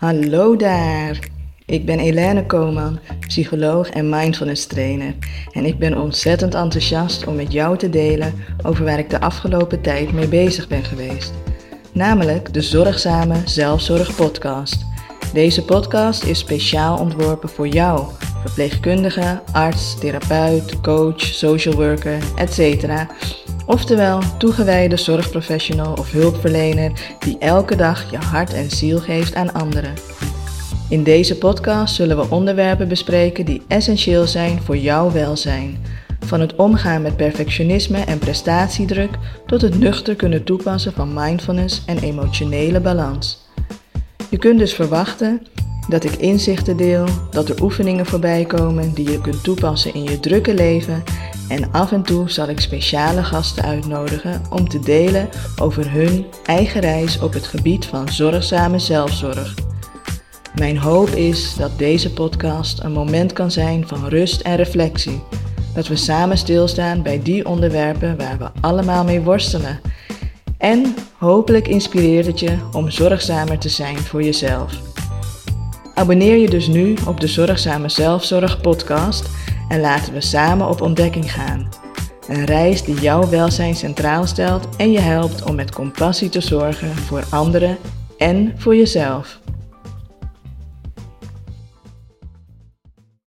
Hallo daar. Ik ben Elene Koman, psycholoog en mindfulness trainer. En ik ben ontzettend enthousiast om met jou te delen over waar ik de afgelopen tijd mee bezig ben geweest. Namelijk de Zorgzame Zelfzorg Podcast. Deze podcast is speciaal ontworpen voor jou, verpleegkundige, arts, therapeut, coach, social worker, etc. Oftewel, toegewijde zorgprofessional of hulpverlener die elke dag je hart en ziel geeft aan anderen. In deze podcast zullen we onderwerpen bespreken die essentieel zijn voor jouw welzijn. Van het omgaan met perfectionisme en prestatiedruk tot het nuchter kunnen toepassen van mindfulness en emotionele balans. Je kunt dus verwachten dat ik inzichten deel, dat er oefeningen voorbij komen die je kunt toepassen in je drukke leven en af en toe zal ik speciale gasten uitnodigen om te delen over hun eigen reis op het gebied van zorgzame zelfzorg. Mijn hoop is dat deze podcast een moment kan zijn van rust en reflectie. Dat we samen stilstaan bij die onderwerpen waar we allemaal mee worstelen. En hopelijk inspireert het je om zorgzamer te zijn voor jezelf. Abonneer je dus nu op de Zorgzame Zelfzorg podcast en laten we samen op ontdekking gaan. Een reis die jouw welzijn centraal stelt en je helpt om met compassie te zorgen voor anderen en voor jezelf.